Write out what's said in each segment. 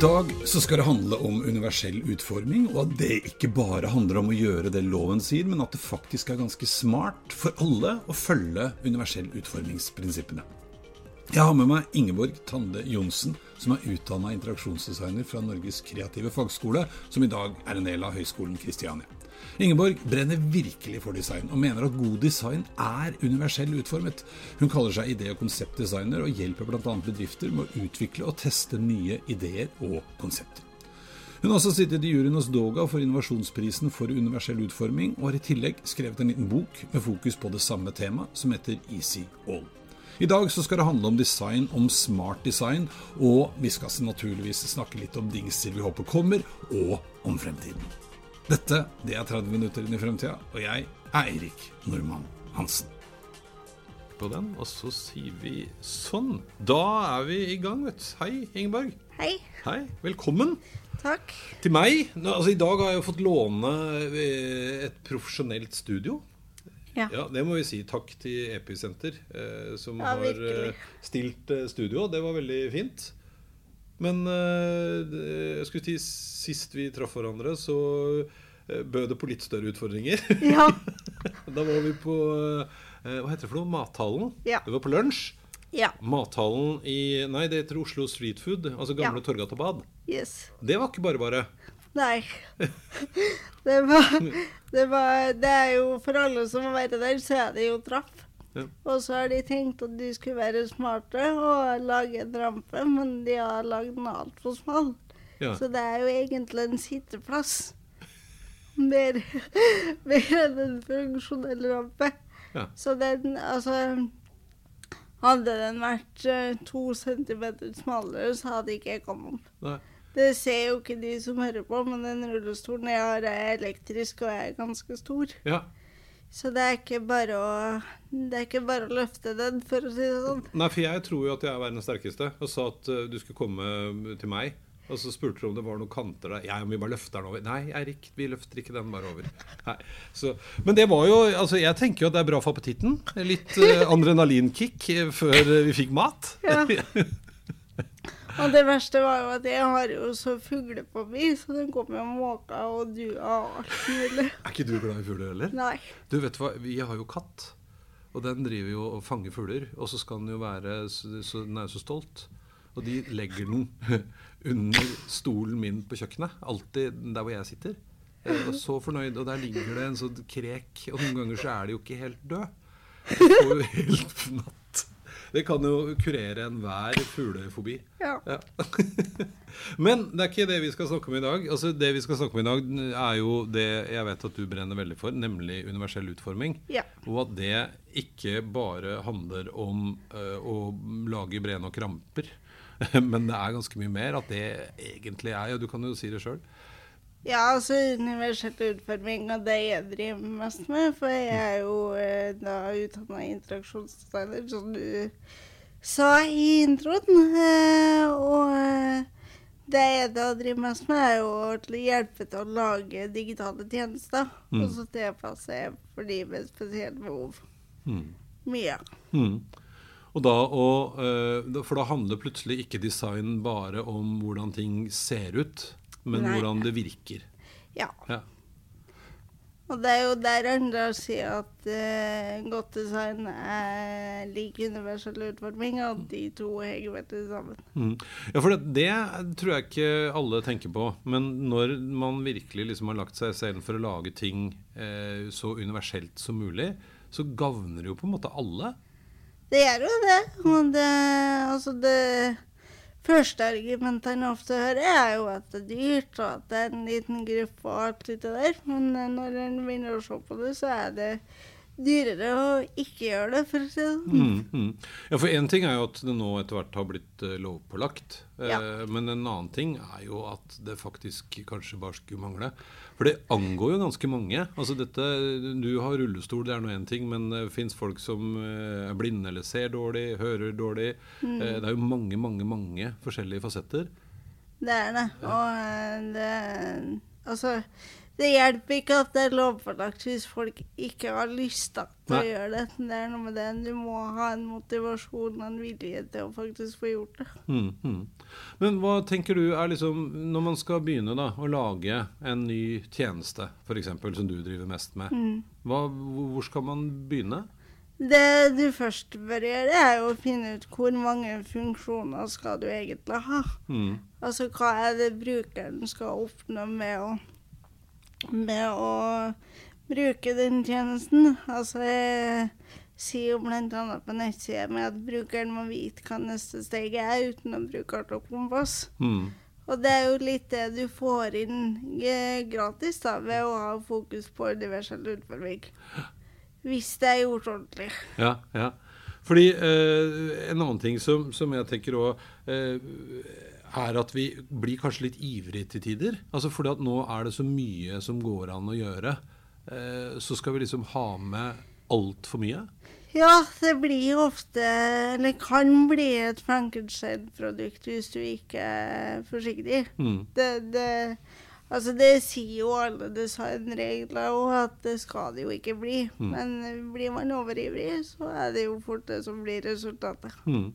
Dag så skal det handle om universell utforming, og at det ikke bare handler om å gjøre det loven sier, men at det faktisk er ganske smart for alle å følge universell utformingsprinsippene. Jeg har med meg Ingeborg Tande Johnsen, som er utdanna interaksjonsdesigner fra Norges kreative fagskole, som i dag er en del av Høgskolen Kristiania. Ingeborg brenner virkelig for design, og mener at god design er universell utformet. Hun kaller seg idé- og konseptdesigner, og hjelper bl.a. bedrifter med å utvikle og teste nye ideer og konsepter. Hun har også sittet i juryen hos Doga for innovasjonsprisen for universell utforming, og har i tillegg skrevet en liten bok med fokus på det samme temaet, som heter Easy All. I dag så skal det handle om design, om smart design, og vi skal naturligvis snakke litt om dingser vi håper kommer, og om fremtiden. Dette det er 30 minutter inn i fremtida, og jeg er Eirik Normann Hansen. På den, og så sier vi sånn. Da er vi i gang, vet du. Hei, Ingeborg. Hei. Hei, velkommen Takk. til meg. Nå, altså, I dag har jeg jo fått låne eh, et profesjonelt studio. Ja. Ja, Det må vi si. Takk til Episenter, eh, som Ja, har eh, stilt eh, studio. Det var veldig fint. Men eh, jeg skulle si sist vi traff hverandre, så eh, bød det på litt større utfordringer. Ja. da var vi på eh, Hva heter det for noe? Mathallen. Ja. Det var på lunsj. Ja. Mathallen i Nei, det heter Oslo Street Food. Altså gamle Ja. Torgata Bad. Yes. Det var ikke bare bare. Nei. Det var, det var Det er jo for alle som har vært der, så er det jo traff. Ja. Og så har de tenkt at de skulle være smarte og lage en rampe, men de har lagd den altfor smal. Ja. Så det er jo egentlig en sitteplass. Mer, mer enn en funksjonell rampe. Ja. Så den Altså Hadde den vært eh, to centimeter smalere, så hadde ikke jeg kommet opp. Nei. Det ser jo ikke de som hører på, men den rullestolen jeg har, er elektrisk og er ganske stor. Ja. Så det er ikke bare å, det er ikke bare å løfte den, for å si det sånn. Nei, for jeg tror jo at jeg er verdens sterkeste, og sa at uh, du skulle komme til meg. Og så spurte du om det var noen kanter der. Ja, om vi bare løfter den over. Nei, Eirik, vi løfter ikke den bare over. Så, men det var jo Altså, jeg tenker jo at det er bra for appetitten. Litt uh, adrenalinkick eh, før eh, vi fikk mat. Ja. Og det verste var jo at jeg har jo så fuglefobi, så den kommer jo måker og duer og alt mulig. Er ikke du glad i fugler heller? Nei. Du vet hva, vi har jo katt. Og den driver jo og fanger fugler. Og så skal den jo være så, så, Den er jo så stolt. Og de legger den under stolen min på kjøkkenet. Alltid der hvor jeg sitter. Jeg var så fornøyd. Og der ligger det en sånn krek. Og noen ganger så er de jo ikke helt død. De får jo helt fnatt. Det kan jo kurere enhver fuglefobi. Ja. Ja. Men det er ikke det vi skal snakke om i dag. Altså Det vi skal snakke om i dag, er jo det jeg vet at du brenner veldig for, nemlig universell utforming. Ja. Og at det ikke bare handler om eh, å lage brede nok ramper, men det er ganske mye mer. At det egentlig er Ja, du kan jo si det sjøl. Ja, altså universell utforming og det jeg driver mest med. For jeg er jo eh, da utdanna interaksjonsdesigner, som du sa i introen. Eh, og eh, det jeg da driver mest med, er jo å hjelpe til å lage digitale tjenester. Mm. Og så tilpasse for de med spesielle behov. Mye. Mm. Og da og, eh, for da handler plutselig ikke design bare om hvordan ting ser ut, men Nei. hvordan det virker. Ja. Ja. Og det er jo der andre sier at eh, godt design er lik universell utforming, og de to henger veldig sammen. Mm. Ja, for det, det tror jeg ikke alle tenker på. Men når man virkelig liksom har lagt seg selv for å lage ting eh, så universelt som mulig, så gagner det jo på en måte alle. Det gjør jo det. Og det Altså, det første argumentene ofte hører, er jo at det er dyrt, og at det er en liten gruppe og alt det der. Men eh, når en begynner å se på det, så er det dyrere å ikke gjøre det, for å si det sånn. Mm, mm. Ja, for én ting er jo at det nå etter hvert har blitt uh, lovpålagt. Eh, Ja. Men en annen ting er jo at det faktisk kanskje bare skulle mangle. For det angår jo ganske mange. Altså dette, Du har rullestol, det er nå én ting, men det fins folk som eh, er blinde eller ser dårlig, hører dårlig. Mm. Eh, det er jo mange, mange, mange forskjellige fasetter. Det er det. Og eh, det Altså, det hjelper ikke at det er lovpålagt hvis folk ikke har lyst til å gjøre det. Det er noe med det. Du må ha en motivasjon og en vilje til å faktisk få gjort det. Mm, mm. Men hva tenker du er liksom Når man skal begynne da å lage en ny tjeneste, f.eks., som du driver mest med, Mm. hva, hvor skal man begynne? Det du først bør gjøre, er å finne ut hvor mange funksjoner skal du egentlig ha. Mm. Altså hva er det brukeren skal oppnå med å, med å bruke den tjenesten? Altså jeg sier jo bl.a. på nettsida mi at brukeren må vite hva neste steg er uten å bruke kart og kompass. Mm. Og det er jo litt det du får inn eh, gratis da, ved å ha fokus på universell utforming. Hvis det er gjort ordentlig. Ja, ja. Fordi eh, en annen ting som, som jeg tenker òg eh, er at vi blir kanskje litt ivrige til tider. Altså fordi at nå er det så mye som går an å gjøre. Eh, så skal vi liksom ha med altfor mye. Ja, det blir jo ofte, eller kan bli et Frankenstein-produkt hvis du ikke er forsiktig. Mm. Det, det, altså det sier jo alle designregler òg, at det skal det jo ikke bli. Mm. Men blir man overivrig, så er det jo fort det som blir resultatet. Mm.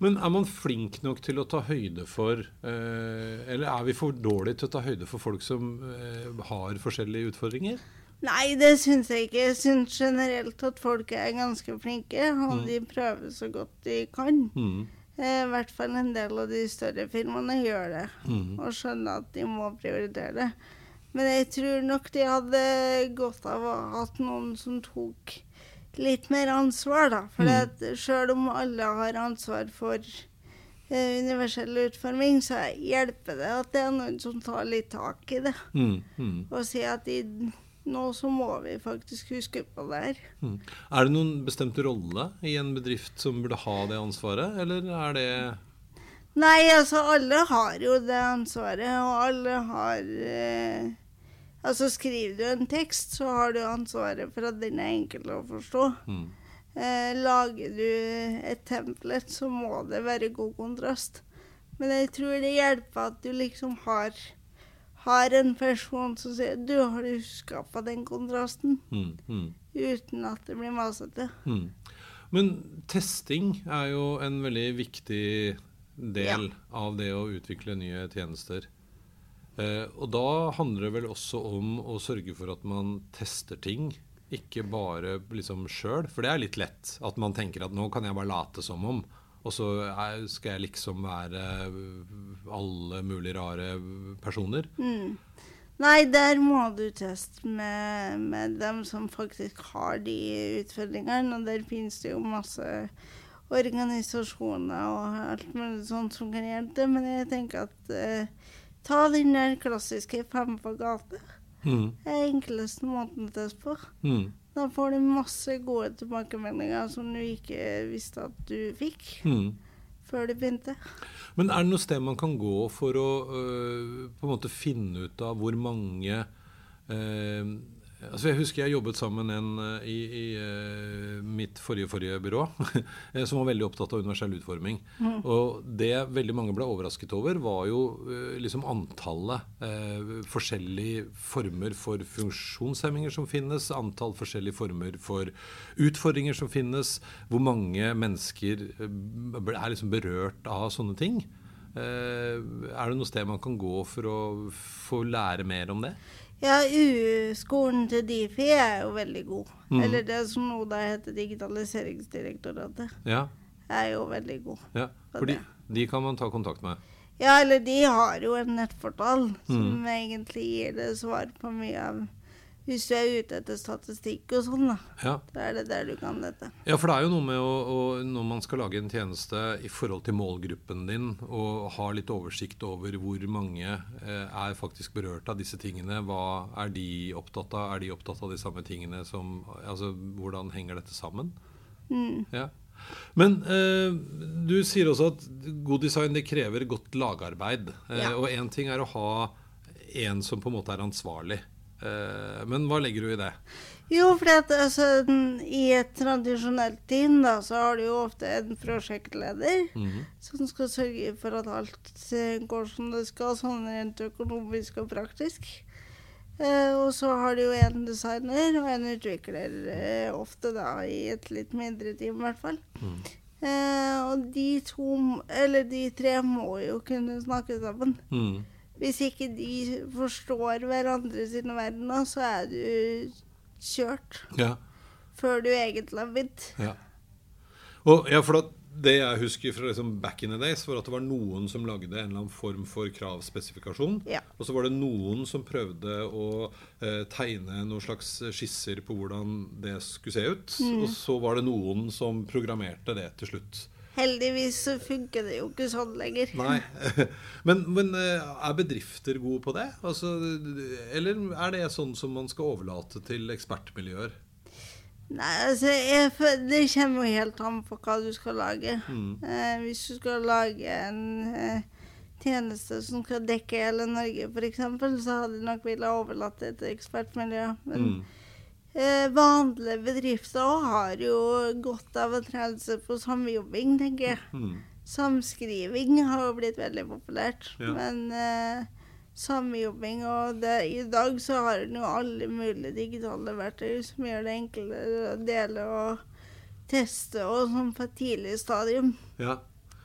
Men er man flink nok til å ta høyde for eh, Eller er vi for dårlige til å ta høyde for folk som eh, har forskjellige utfordringer? Nei, det syns jeg ikke. Jeg syns generelt at folk er ganske flinke, og Mm. de prøver så godt de kan. Mm. Eh, I hvert fall en del av de større firmaene gjør det, Mm. og skjønner at de må prioritere det. Men jeg tror nok de hadde godt av å ha hatt noen som tok litt mer ansvar, da. For Mm. selv om alle har ansvar for eh, universell utforming, så hjelper det at det er noen som tar litt tak i det. Mm. Og sier at i, nå så må vi faktisk huske på det her. Mm. Er det noen bestemt rolle i en bedrift som burde ha det ansvaret, eller er det Nei, altså alle har jo det ansvaret, og alle har eh, Altså skriver du en tekst, så har du ansvaret for at den er enkel å forstå. mm. Eh, lager du et templet, så må det være god kontrast. Men jeg tror det hjelper at du liksom har, har en person som sier Du har du skapa den kontrasten? Mm. Mm. Uten at det blir masete. Mm. Men testing er jo en veldig viktig del av det å utvikle nye tjenester. Eh, og da handler det vel også om å sørge for at man tester ting, ikke bare liksom sjøl. For det er litt lett at man tenker at nå kan jeg bare late som om, og så skal jeg liksom være alle mulige rare personer. Mm. Nei, der må du teste med, med dem som faktisk har de utfordringene. Og der finnes det jo masse organisasjoner og alt mulig sånt som kan hjelpe. Men jeg tenker at eh, ta den der klassiske fem på gata. Mm. Det er enkleste måten å teste på. Mm. Da får du masse gode tilbakemeldinger som du ikke visste at du fikk Mm. før du begynte. Men er det noe sted man kan gå for å øh, på en måte finne ut av hvor mange øh, altså Jeg husker jeg jobbet sammen en øh, i, i øh, mitt forrige forrige byrå eh, som var veldig opptatt av universell utforming. Og det veldig mange ble overrasket over, var jo liksom antallet eh, forskjellige former for funksjonshemminger som finnes, antall forskjellige former for utfordringer som finnes, hvor mange mennesker er liksom berørt av sånne ting. Eh, er det noe sted man kan gå for å få lære mer om det? Ja, U-skolen til Difi er jo veldig god. Mm. Eller det som nå da heter Digitaliseringsdirektoratet, Ja, er jo veldig god. ja. for de kan man ta kontakt med. Ja, eller de har jo en nettportal som Mhm. egentlig gir det svar på mye av Hvis du er ute etter statistikk og sånn, da. Ja. Da er det der du kan dette. Ja, for det er jo noe med å, å, når man skal lage en tjeneste i forhold til målgruppen din, og ha litt oversikt over hvor mange eh, er faktisk berørt av disse tingene. Hva er de opptatt av? Er de opptatt av de samme tingene som Altså, hvordan henger dette sammen? Mm. Ja. Men eh, du sier også at god design det krever godt lagarbeid. Eh, Ja. Og én ting er å ha en som på en måte er ansvarlig. Eh, men hva legger du i det? Jo, for at, altså, i et tradisjonelt team da, så har du jo ofte en prosjektleder Mhm. som skal sørge for at alt eh, går som det skal, sånn rent økonomisk og praktisk. Eh, og så har du jo en designer og en utvikler, eh, ofte da i et litt mindre team i hvert fall. Mm. Eh, og de to, eller de tre må jo kunne snakke sammen. Mhm. Hvis ikke de forstår hverandre sine verdener, så er du kjørt Ja. før du egentlig har begynt. Ja. Og, ja, for at det jeg husker fra liksom back in the days, var at det var noen som lagde en eller annen form for kravspesifikasjon. Ja. Og så var det noen som prøvde å eh, tegne noen slags skisser på hvordan det skulle se ut. Mm. Og så var det noen som programmerte det til slutt. Heldigvis så funker det jo ikke sånn lenger. Nei. Men, men eh, er bedrifter gode på det? Altså, eller er det sånn som man skal overlate til ekspertmiljøer? Nei, altså, jeg, det kommer jo helt an på hva du skal lage. Mm. Eh, hvis du skal lage en eh, tjeneste som skal dekke hele Norge, f.eks., så hadde jeg nok villet overlatt det til ekspertmiljø. Men Mm. Eh, vanlige bedrifter har jo godt av å trene seg på samjobbing, tenker jeg. Mm. Samskriving har jo blitt veldig populært, Ja. men eh, samjobbing og det, I dag så har en jo alle mulige digitale verktøy som gjør det enklere å dele og teste og sånn på et tidlig stadium. Ja.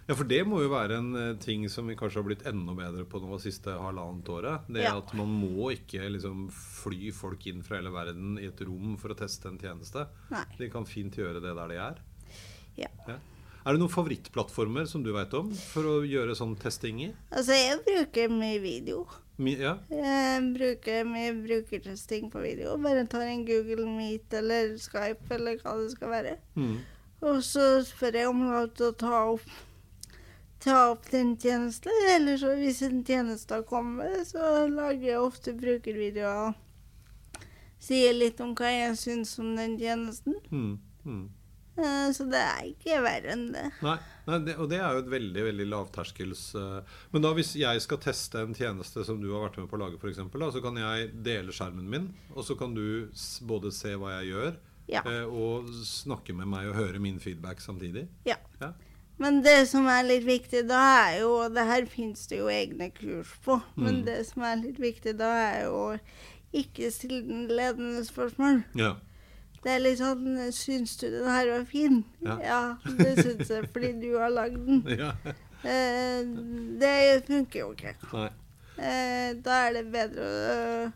Ja, for det må jo være en eh, ting som vi kanskje har blitt enda bedre på nå siste halvannet året. Det Ja. at man må ikke liksom fly folk inn fra hele verden i et rom for å teste en tjeneste. Nei. De kan fint gjøre det der de er. Ja. Er det noen favorittplattformer som du vet om for å gjøre sånn testing i? Altså, jeg bruker mye video. My, ja? Jeg bruker mye brukertesting på video. Bare tar en Google Meet eller Skype eller hva det skal være. Mm. Og så spør jeg om lov til å ta opp, ta opp den tjenesten. Eller så hvis en tjeneste kommer, så lager jeg ofte brukervideoer. Sier litt om hva jeg syns om den tjenesten. Mm. Mm. Eh, Så det er ikke verre enn det. Nei, nei det, og det er jo et veldig veldig lavterskels uh, Men da hvis jeg skal teste en tjeneste som du har vært med på å lage, for eksempel, da, så kan jeg dele skjermen min, og så kan du både se hva jeg gjør, Ja. uh, og snakke med meg og høre min feedback samtidig. Ja. Ja. Men det som er litt viktig da, er jo og Det her fins det jo egne kurs på. Men Mm. det som er litt viktig da, er jo å ikke stille den ledende spørsmål. Ja. Det er litt sånn Syns du den her var fin? Ja. det syns jeg, fordi du har lagd den. ja. Eh, det funker jo ikke. Nei. Eh, da er det bedre å øh,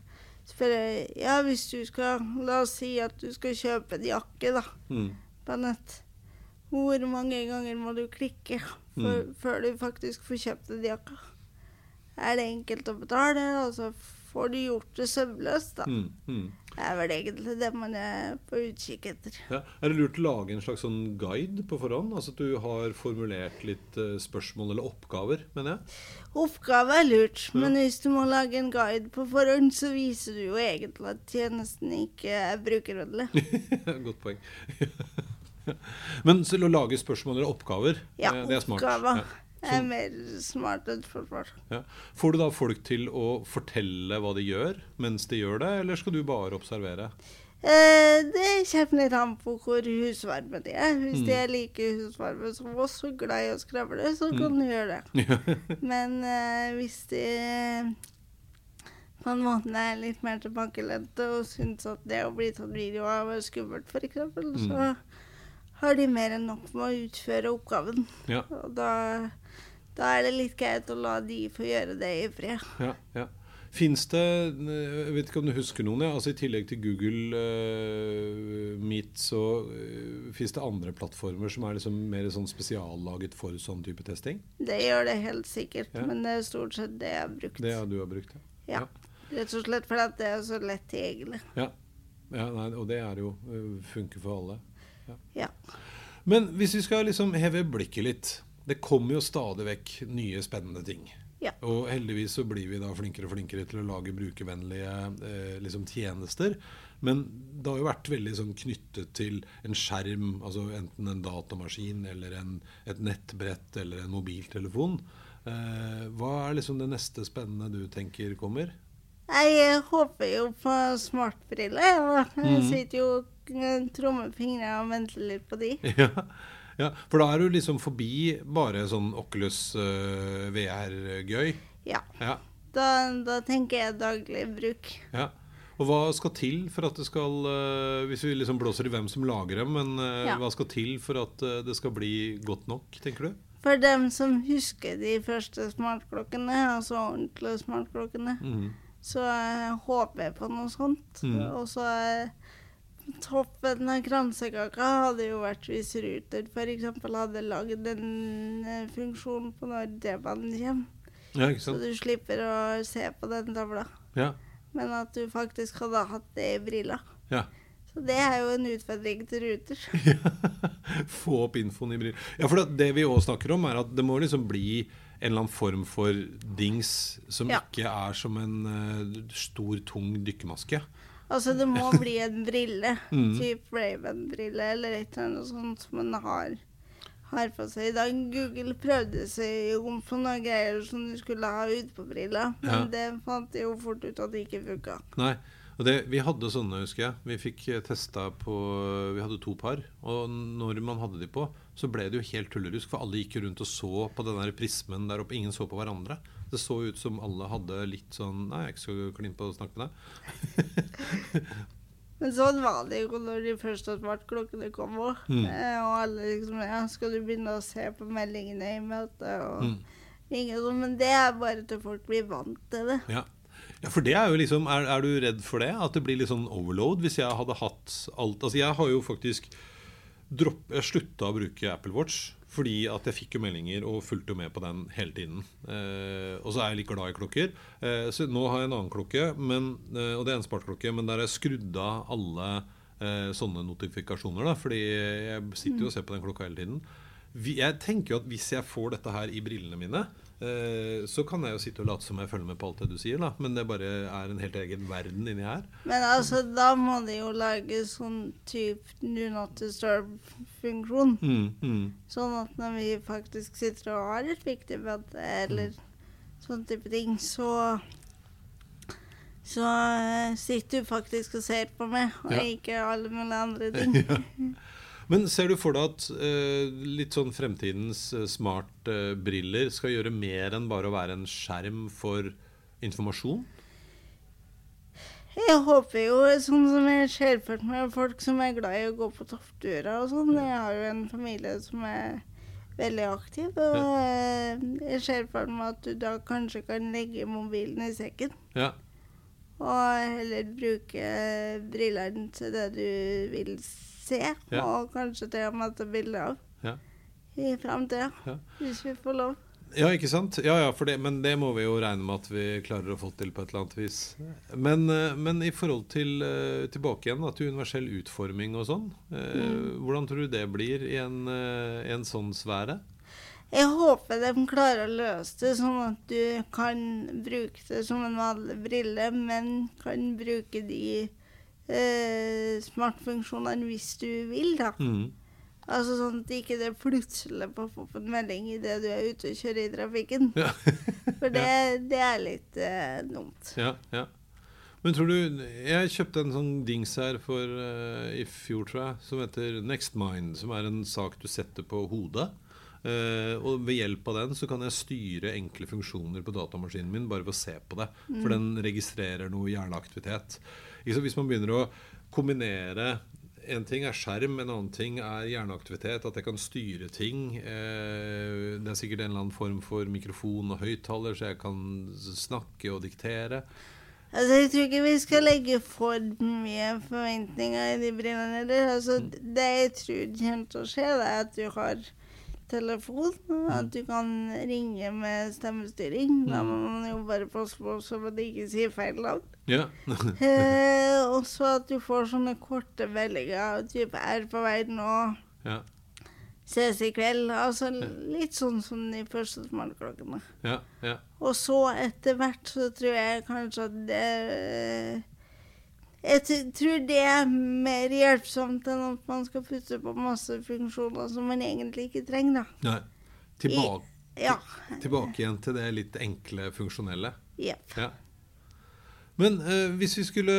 spørre Ja, hvis du skal La oss si at du skal kjøpe en jakke, da, Mm. på nett. Hvor mange ganger må du klikke for, Mm. før du faktisk får kjøpt den jakka? Er det enkelt å betale? og så får du gjort det søvnløst, da? Mm. Mm. Det er vel egentlig det man er på utkikk etter. Ja. Er det lurt å lage en slags sånn guide på forhånd? Altså at du har formulert litt eh, spørsmål eller oppgaver, mener jeg? Oppgave er lurt, Ja. men hvis du må lage en guide på forhånd, så viser du jo egentlig at tjenesten ikke er brukervennlig. Godt poeng. Men til å lage spørsmål eller oppgaver, Ja, eh, det er smart. oppgaver Ja. er mer smart enn forsvar. Ja. Får du da folk til å fortelle hva de gjør mens de gjør det, eller skal du bare observere? Eh, det kommer litt an på hvor husvarme de er. Hvis Mm. de er like husvarme som oss og glad i å skravle, så kan Mm. du gjøre det. Men eh, hvis de på en måte er litt mer tilbakelente og syns at det å bli tatt video av er skummelt, f.eks., Mm. Har de mer enn nok med å utføre oppgaven. ja, Og da, da er det litt greit å la de få gjøre det i fred. ja, ja. Fins det eh, Jeg vet ikke om du husker noen? Ja, altså I tillegg til Google uh, Meet, så uh, fins det andre plattformer som er liksom mer sånn spesiallaget for sånn type testing? Det gjør det helt sikkert, Ja. men det er stort sett det jeg har brukt. Det du har brukt, Ja. Rett og slett fordi det er så lett tilgjengelig. Ja. ja nei, og det er jo øh, funker for alle. Ja. Men hvis vi skal liksom heve blikket litt Det kommer jo stadig vekk nye spennende ting. Ja. Og heldigvis så blir vi da flinkere og flinkere til å lage brukervennlige eh, liksom tjenester. Men det har jo vært veldig sånn knyttet til en skjerm, altså enten en datamaskin eller en, et nettbrett eller en mobiltelefon. Eh, hva er liksom det neste spennende du tenker kommer? Jeg håper jo på smartbriller. Jeg Mhm. sitter jo og trommer fingrene og venter litt på de. Ja, ja, for da er du liksom forbi bare sånn Oculus uh, VR-gøy. Ja. Ja, Da, da tenker jeg daglig bruk. ja. Og hva skal til for at det skal uh, Hvis vi liksom blåser i hvem som lager dem, men uh, Ja. hva skal til for at eh, det skal bli godt nok, tenker du? For dem som husker de første smartklokkene, altså ordentlige smartklokkene, mm. så eh, håper jeg på noe sånt. Mm. Og så eh, toppen av kransekaka hadde jo vært hvis Ruter f.eks. hadde lagd en eh, funksjon på når T-banen kommer. Ja, ikke Så du slipper å se på den tavla. Ja. Men at du faktisk hadde hatt det i brilla. ja. Så det er jo en utfordring til Ruter. Få opp infoen i brilla. Ja, for det vi òg snakker om, er at det må liksom bli en eller annen form for dings som Ja. ikke er som en uh, stor, tung dykkermaske. Altså, det må bli en brille. Mm. Typ Raven-brille eller et eller annet sånt som man har, har på seg i dag. Google prøvde seg jo på noen greier som du skulle ha ut på brilla, men Ja. det fant de jo fort ut at det ikke funka. Nei. Og det, vi hadde sånne, husker jeg. Vi fikk eh, testa på Vi hadde to par. Og når man hadde de på, så ble det jo helt tullerusk. For alle gikk rundt og så på den der prismen der oppe. Ingen så på hverandre. Det så ut som alle hadde litt sånn Nei, jeg er ikke så klin på å snakke med deg. Men sånn var det jo når de første smartklokkene kom òg. Mm. Eh, og alle liksom Ja, skal du begynne å se på meldingene i møtet og Mm. ingen sånn? Men det er bare til folk blir vant til det. Ja. ja, for det er jo liksom er, er du redd for det? At det blir litt sånn overload? Hvis jeg hadde hatt alt Altså, jeg har jo faktisk dropp, Jeg slutta å bruke Apple Watch fordi at jeg fikk jo meldinger og fulgte jo med på den hele tiden. Eh, og så er jeg litt glad i klokker. Eh, så nå har jeg en annen klokke, men, eh, og det er en smartklokke, men der jeg skrudd av alle eh, sånne notifikasjoner. Da, fordi jeg sitter jo og ser på den klokka hele tiden. Jeg tenker jo at hvis jeg får dette her i brillene mine, så kan jeg jo sitte og late som jeg følger med på alt det du sier, da. Men det bare er en helt egen verden inni her. Men altså, da må de jo lage sånn type do not disturb-funksjon. Mm, mm. Sånn at når vi faktisk sitter og har et viktig møte eller sånn type ting, så så eh, sitter du faktisk og ser på meg, og Ja. ikke alle mulige andre ting. Men ser du for deg at uh, litt sånn fremtidens uh, smartbriller skal gjøre mer enn bare å være en skjerm for informasjon? Jeg håper jo, sånn som jeg ser for meg folk som er glad i å gå på toppturer og sånn. Jeg har jo en familie som er veldig aktiv, og ja. jeg ser for meg at du da kanskje kan legge mobilen i sekken. Ja. Og heller bruke brillene til det du vil se, Ja. og kanskje til og med ta bilde av Ja. i framtida, Ja. hvis vi får lov. Ja, ikke sant? Ja, ja, for det, men det må vi jo regne med at vi klarer å få til på et eller annet vis. Men, eh, men i forhold til eh, tilbake igjen da, til universell utforming og sånn, mm. hvordan tror du det blir i en, eh, en sånn sfære? Jeg håper de klarer å løse det sånn at du kan bruke det som en vanlig brille, men kan bruke de eh, smartfunksjonene hvis du vil, da. Mm. Altså sånn at ikke det plutselig popper opp en melding idet du er ute og kjører i trafikken. Ja. For det, det er litt eh, dumt. ja, ja. Men tror du Jeg kjøpte en sånn dings her for uh, i fjor, tror jeg, som heter NextMind, som er en sak du setter på hodet. Uh, og ved hjelp av den så kan jeg styre enkle funksjoner på datamaskinen min bare ved å se på det. For den registrerer noe hjerneaktivitet. Hvis man begynner å kombinere en ting er skjerm, en annen ting er hjerneaktivitet. At jeg kan styre ting. Eh, det er sikkert en eller annen form for mikrofon og høyttaler, så jeg kan snakke og diktere. Altså, Jeg tror ikke vi skal legge for mye forventninger i de brillene. Altså, Mm. Det jeg tror kommer til å skje, er at du har telefon. At du kan ringe med stemmestyring. Da må man jo bare passe på så man ikke sier feil navn. Ja. Eh, og så at du får sånne korte meldinger. Type 'er på vei nå', ja. 'ses i kveld'. Altså litt sånn som de første smartklokkene. Ja. Ja. Og så etter hvert så tror jeg kanskje at det Jeg tror det er mer hjelpsomt enn at man skal putte på masse funksjoner som man egentlig ikke trenger, da. Nei. Tilbake, Ja. tilbake igjen til det litt enkle, funksjonelle. Yep. Ja. Men eh, hvis, vi skulle,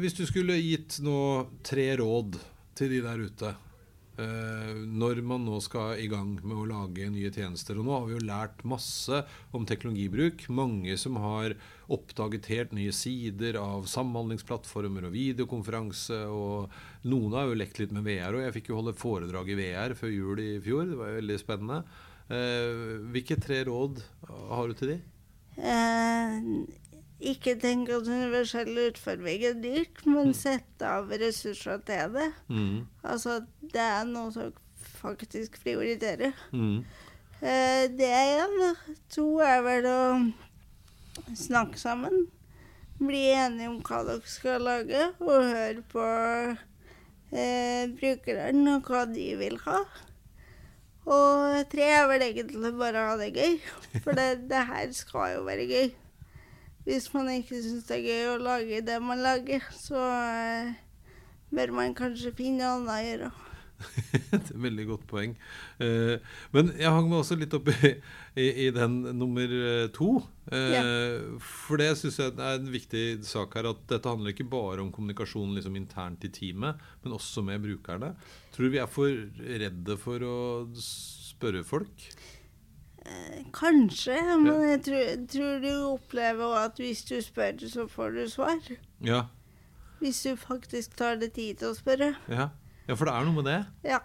hvis du skulle gitt nå tre råd til de der ute når man nå skal i gang med å lage nye tjenester Og nå har vi jo lært masse om teknologibruk. Mange som har oppdaget helt nye sider av samhandlingsplattformer og videokonferanse. Og noen har jo lekt litt med VR, og jeg fikk jo holde foredrag i VR før jul i fjor. Det var jo veldig spennende. Eh, hvilke tre råd har du til de? Eh, ikke tenk at universell utforming er dyrt, men sette av ressurser til det. Mm. Altså, det er noe som faktisk prioriterer. Mm. Eh, det er én. To er vel å snakke sammen. Bli enige om hva dere skal lage, og høre på eh, brukerne og hva de vil ha. Og tre er vel egentlig bare å ha det gøy. For det, det her skal jo være gøy. Hvis man ikke syns det er gøy å lage det man lager, så eh, bør man kanskje finne annet å gjøre. Det er veldig godt poeng. Eh, men jeg hang meg også litt opp i, i, i den nummer eh, to. Eh, For det syns jeg er en viktig sak her. At dette handler ikke bare om kommunikasjon liksom internt i teamet, men også med brukerne. Tror du vi er for redde for å spørre folk? Eh, Kanskje, men jeg tror, tror du opplever at hvis du spør, så får du svar. Ja. Hvis du faktisk tar deg tid til å spørre. ja. Ja, for det er noe med det. Ja.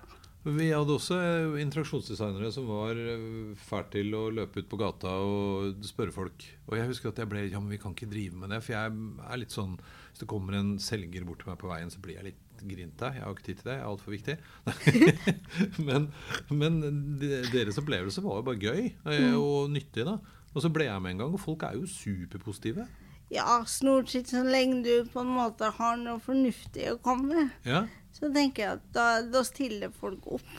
Vi hadde også eh, interaksjonsdesignere som var eh, fælt til å løpe ut på gata og spørre folk. Og jeg husker at jeg ble Ja, men vi kan ikke drive med det. For jeg er litt sånn Hvis det kommer en selger bort til meg på veien, så blir jeg litt grinte. Jeg har ikke tid til det. Jeg er altfor viktig. men, men de- deres opplevelse var jo bare gøy eh, og nyttig, da. Og så ble jeg med en gang, og folk er jo superpositive. ja, stort sett så lenge du på en måte har noe fornuftig å komme med, Ja. så tenker jeg at da, da stiller folk opp.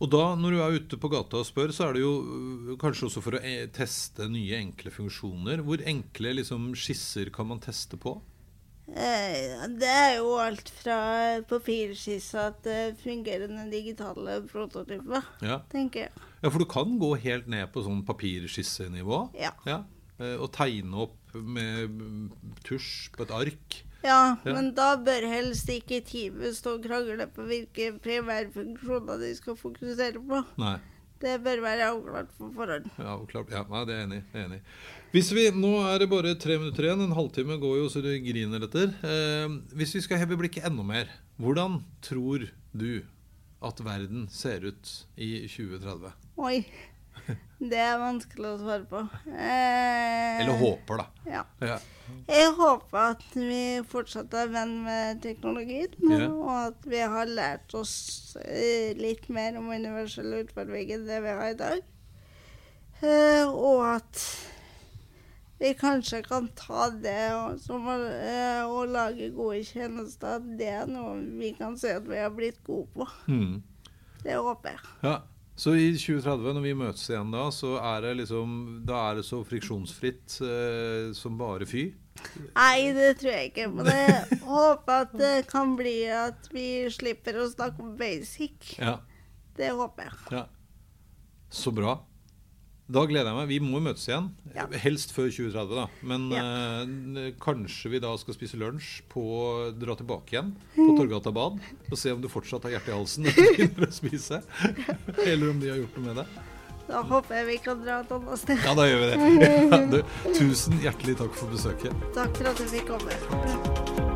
Og da, når du er ute på gata og spør, så er det jo øh, kanskje også for å eh, teste nye enkle funksjoner. Hvor enkle liksom, skisser kan man teste på? Eh, det er jo alt fra papirskisse til fungerende digitale prototyper, Ja. tenker jeg. ja, for du kan gå helt ned på sånn papirskissenivå. Ja. ja. Og tegne opp med tusj på et ark. Ja, Ja. men da bør helst ikke teamet stå og krangle på hvilke primærfunksjoner de skal fokusere på. Nei. Det bør være avklart på forhånd. Ja, klart. Ja, nei, det er enig. er enig. Hvis vi, Nå er det bare tre minutter igjen. En halvtime går jo så det griner etter. Eh, hvis vi skal heve blikket enda mer, hvordan tror du at verden ser ut i 2030? Oi. Det er vanskelig å svare på. Eh, Eller håper, da. Ja. Ja. Jeg håper at vi fortsatt er venn med teknologien, Ja. og at vi har lært oss eh, litt mer om universell utfordring enn det vi har i dag. Eh, og at vi kanskje kan ta det og, som å, eh, å lage gode tjenester. at Det er noe vi kan se at vi har blitt gode på. Mm. Det håper jeg. ja. Så i 2030, når vi møtes igjen da, så er det liksom Da er det så friksjonsfritt eh, som bare fy? Nei, det tror jeg ikke. Men jeg håper at det kan bli at vi slipper å snakke om basic. Ja. Det håper jeg. ja. Så bra. Da gleder jeg meg. Vi må møtes igjen. Ja. Helst før 2030, da. Men Ja. eh, kanskje vi da skal spise lunsj på Dra tilbake igjen på Torgata bad og se om du fortsatt har hjertet i halsen når du begynner å spise. Eller om de har gjort noe med det. Da håper jeg vi kan dra et annet sted. Ja, da gjør vi det. Ja, du, tusen hjertelig takk for besøket. Takk for at du fikk komme.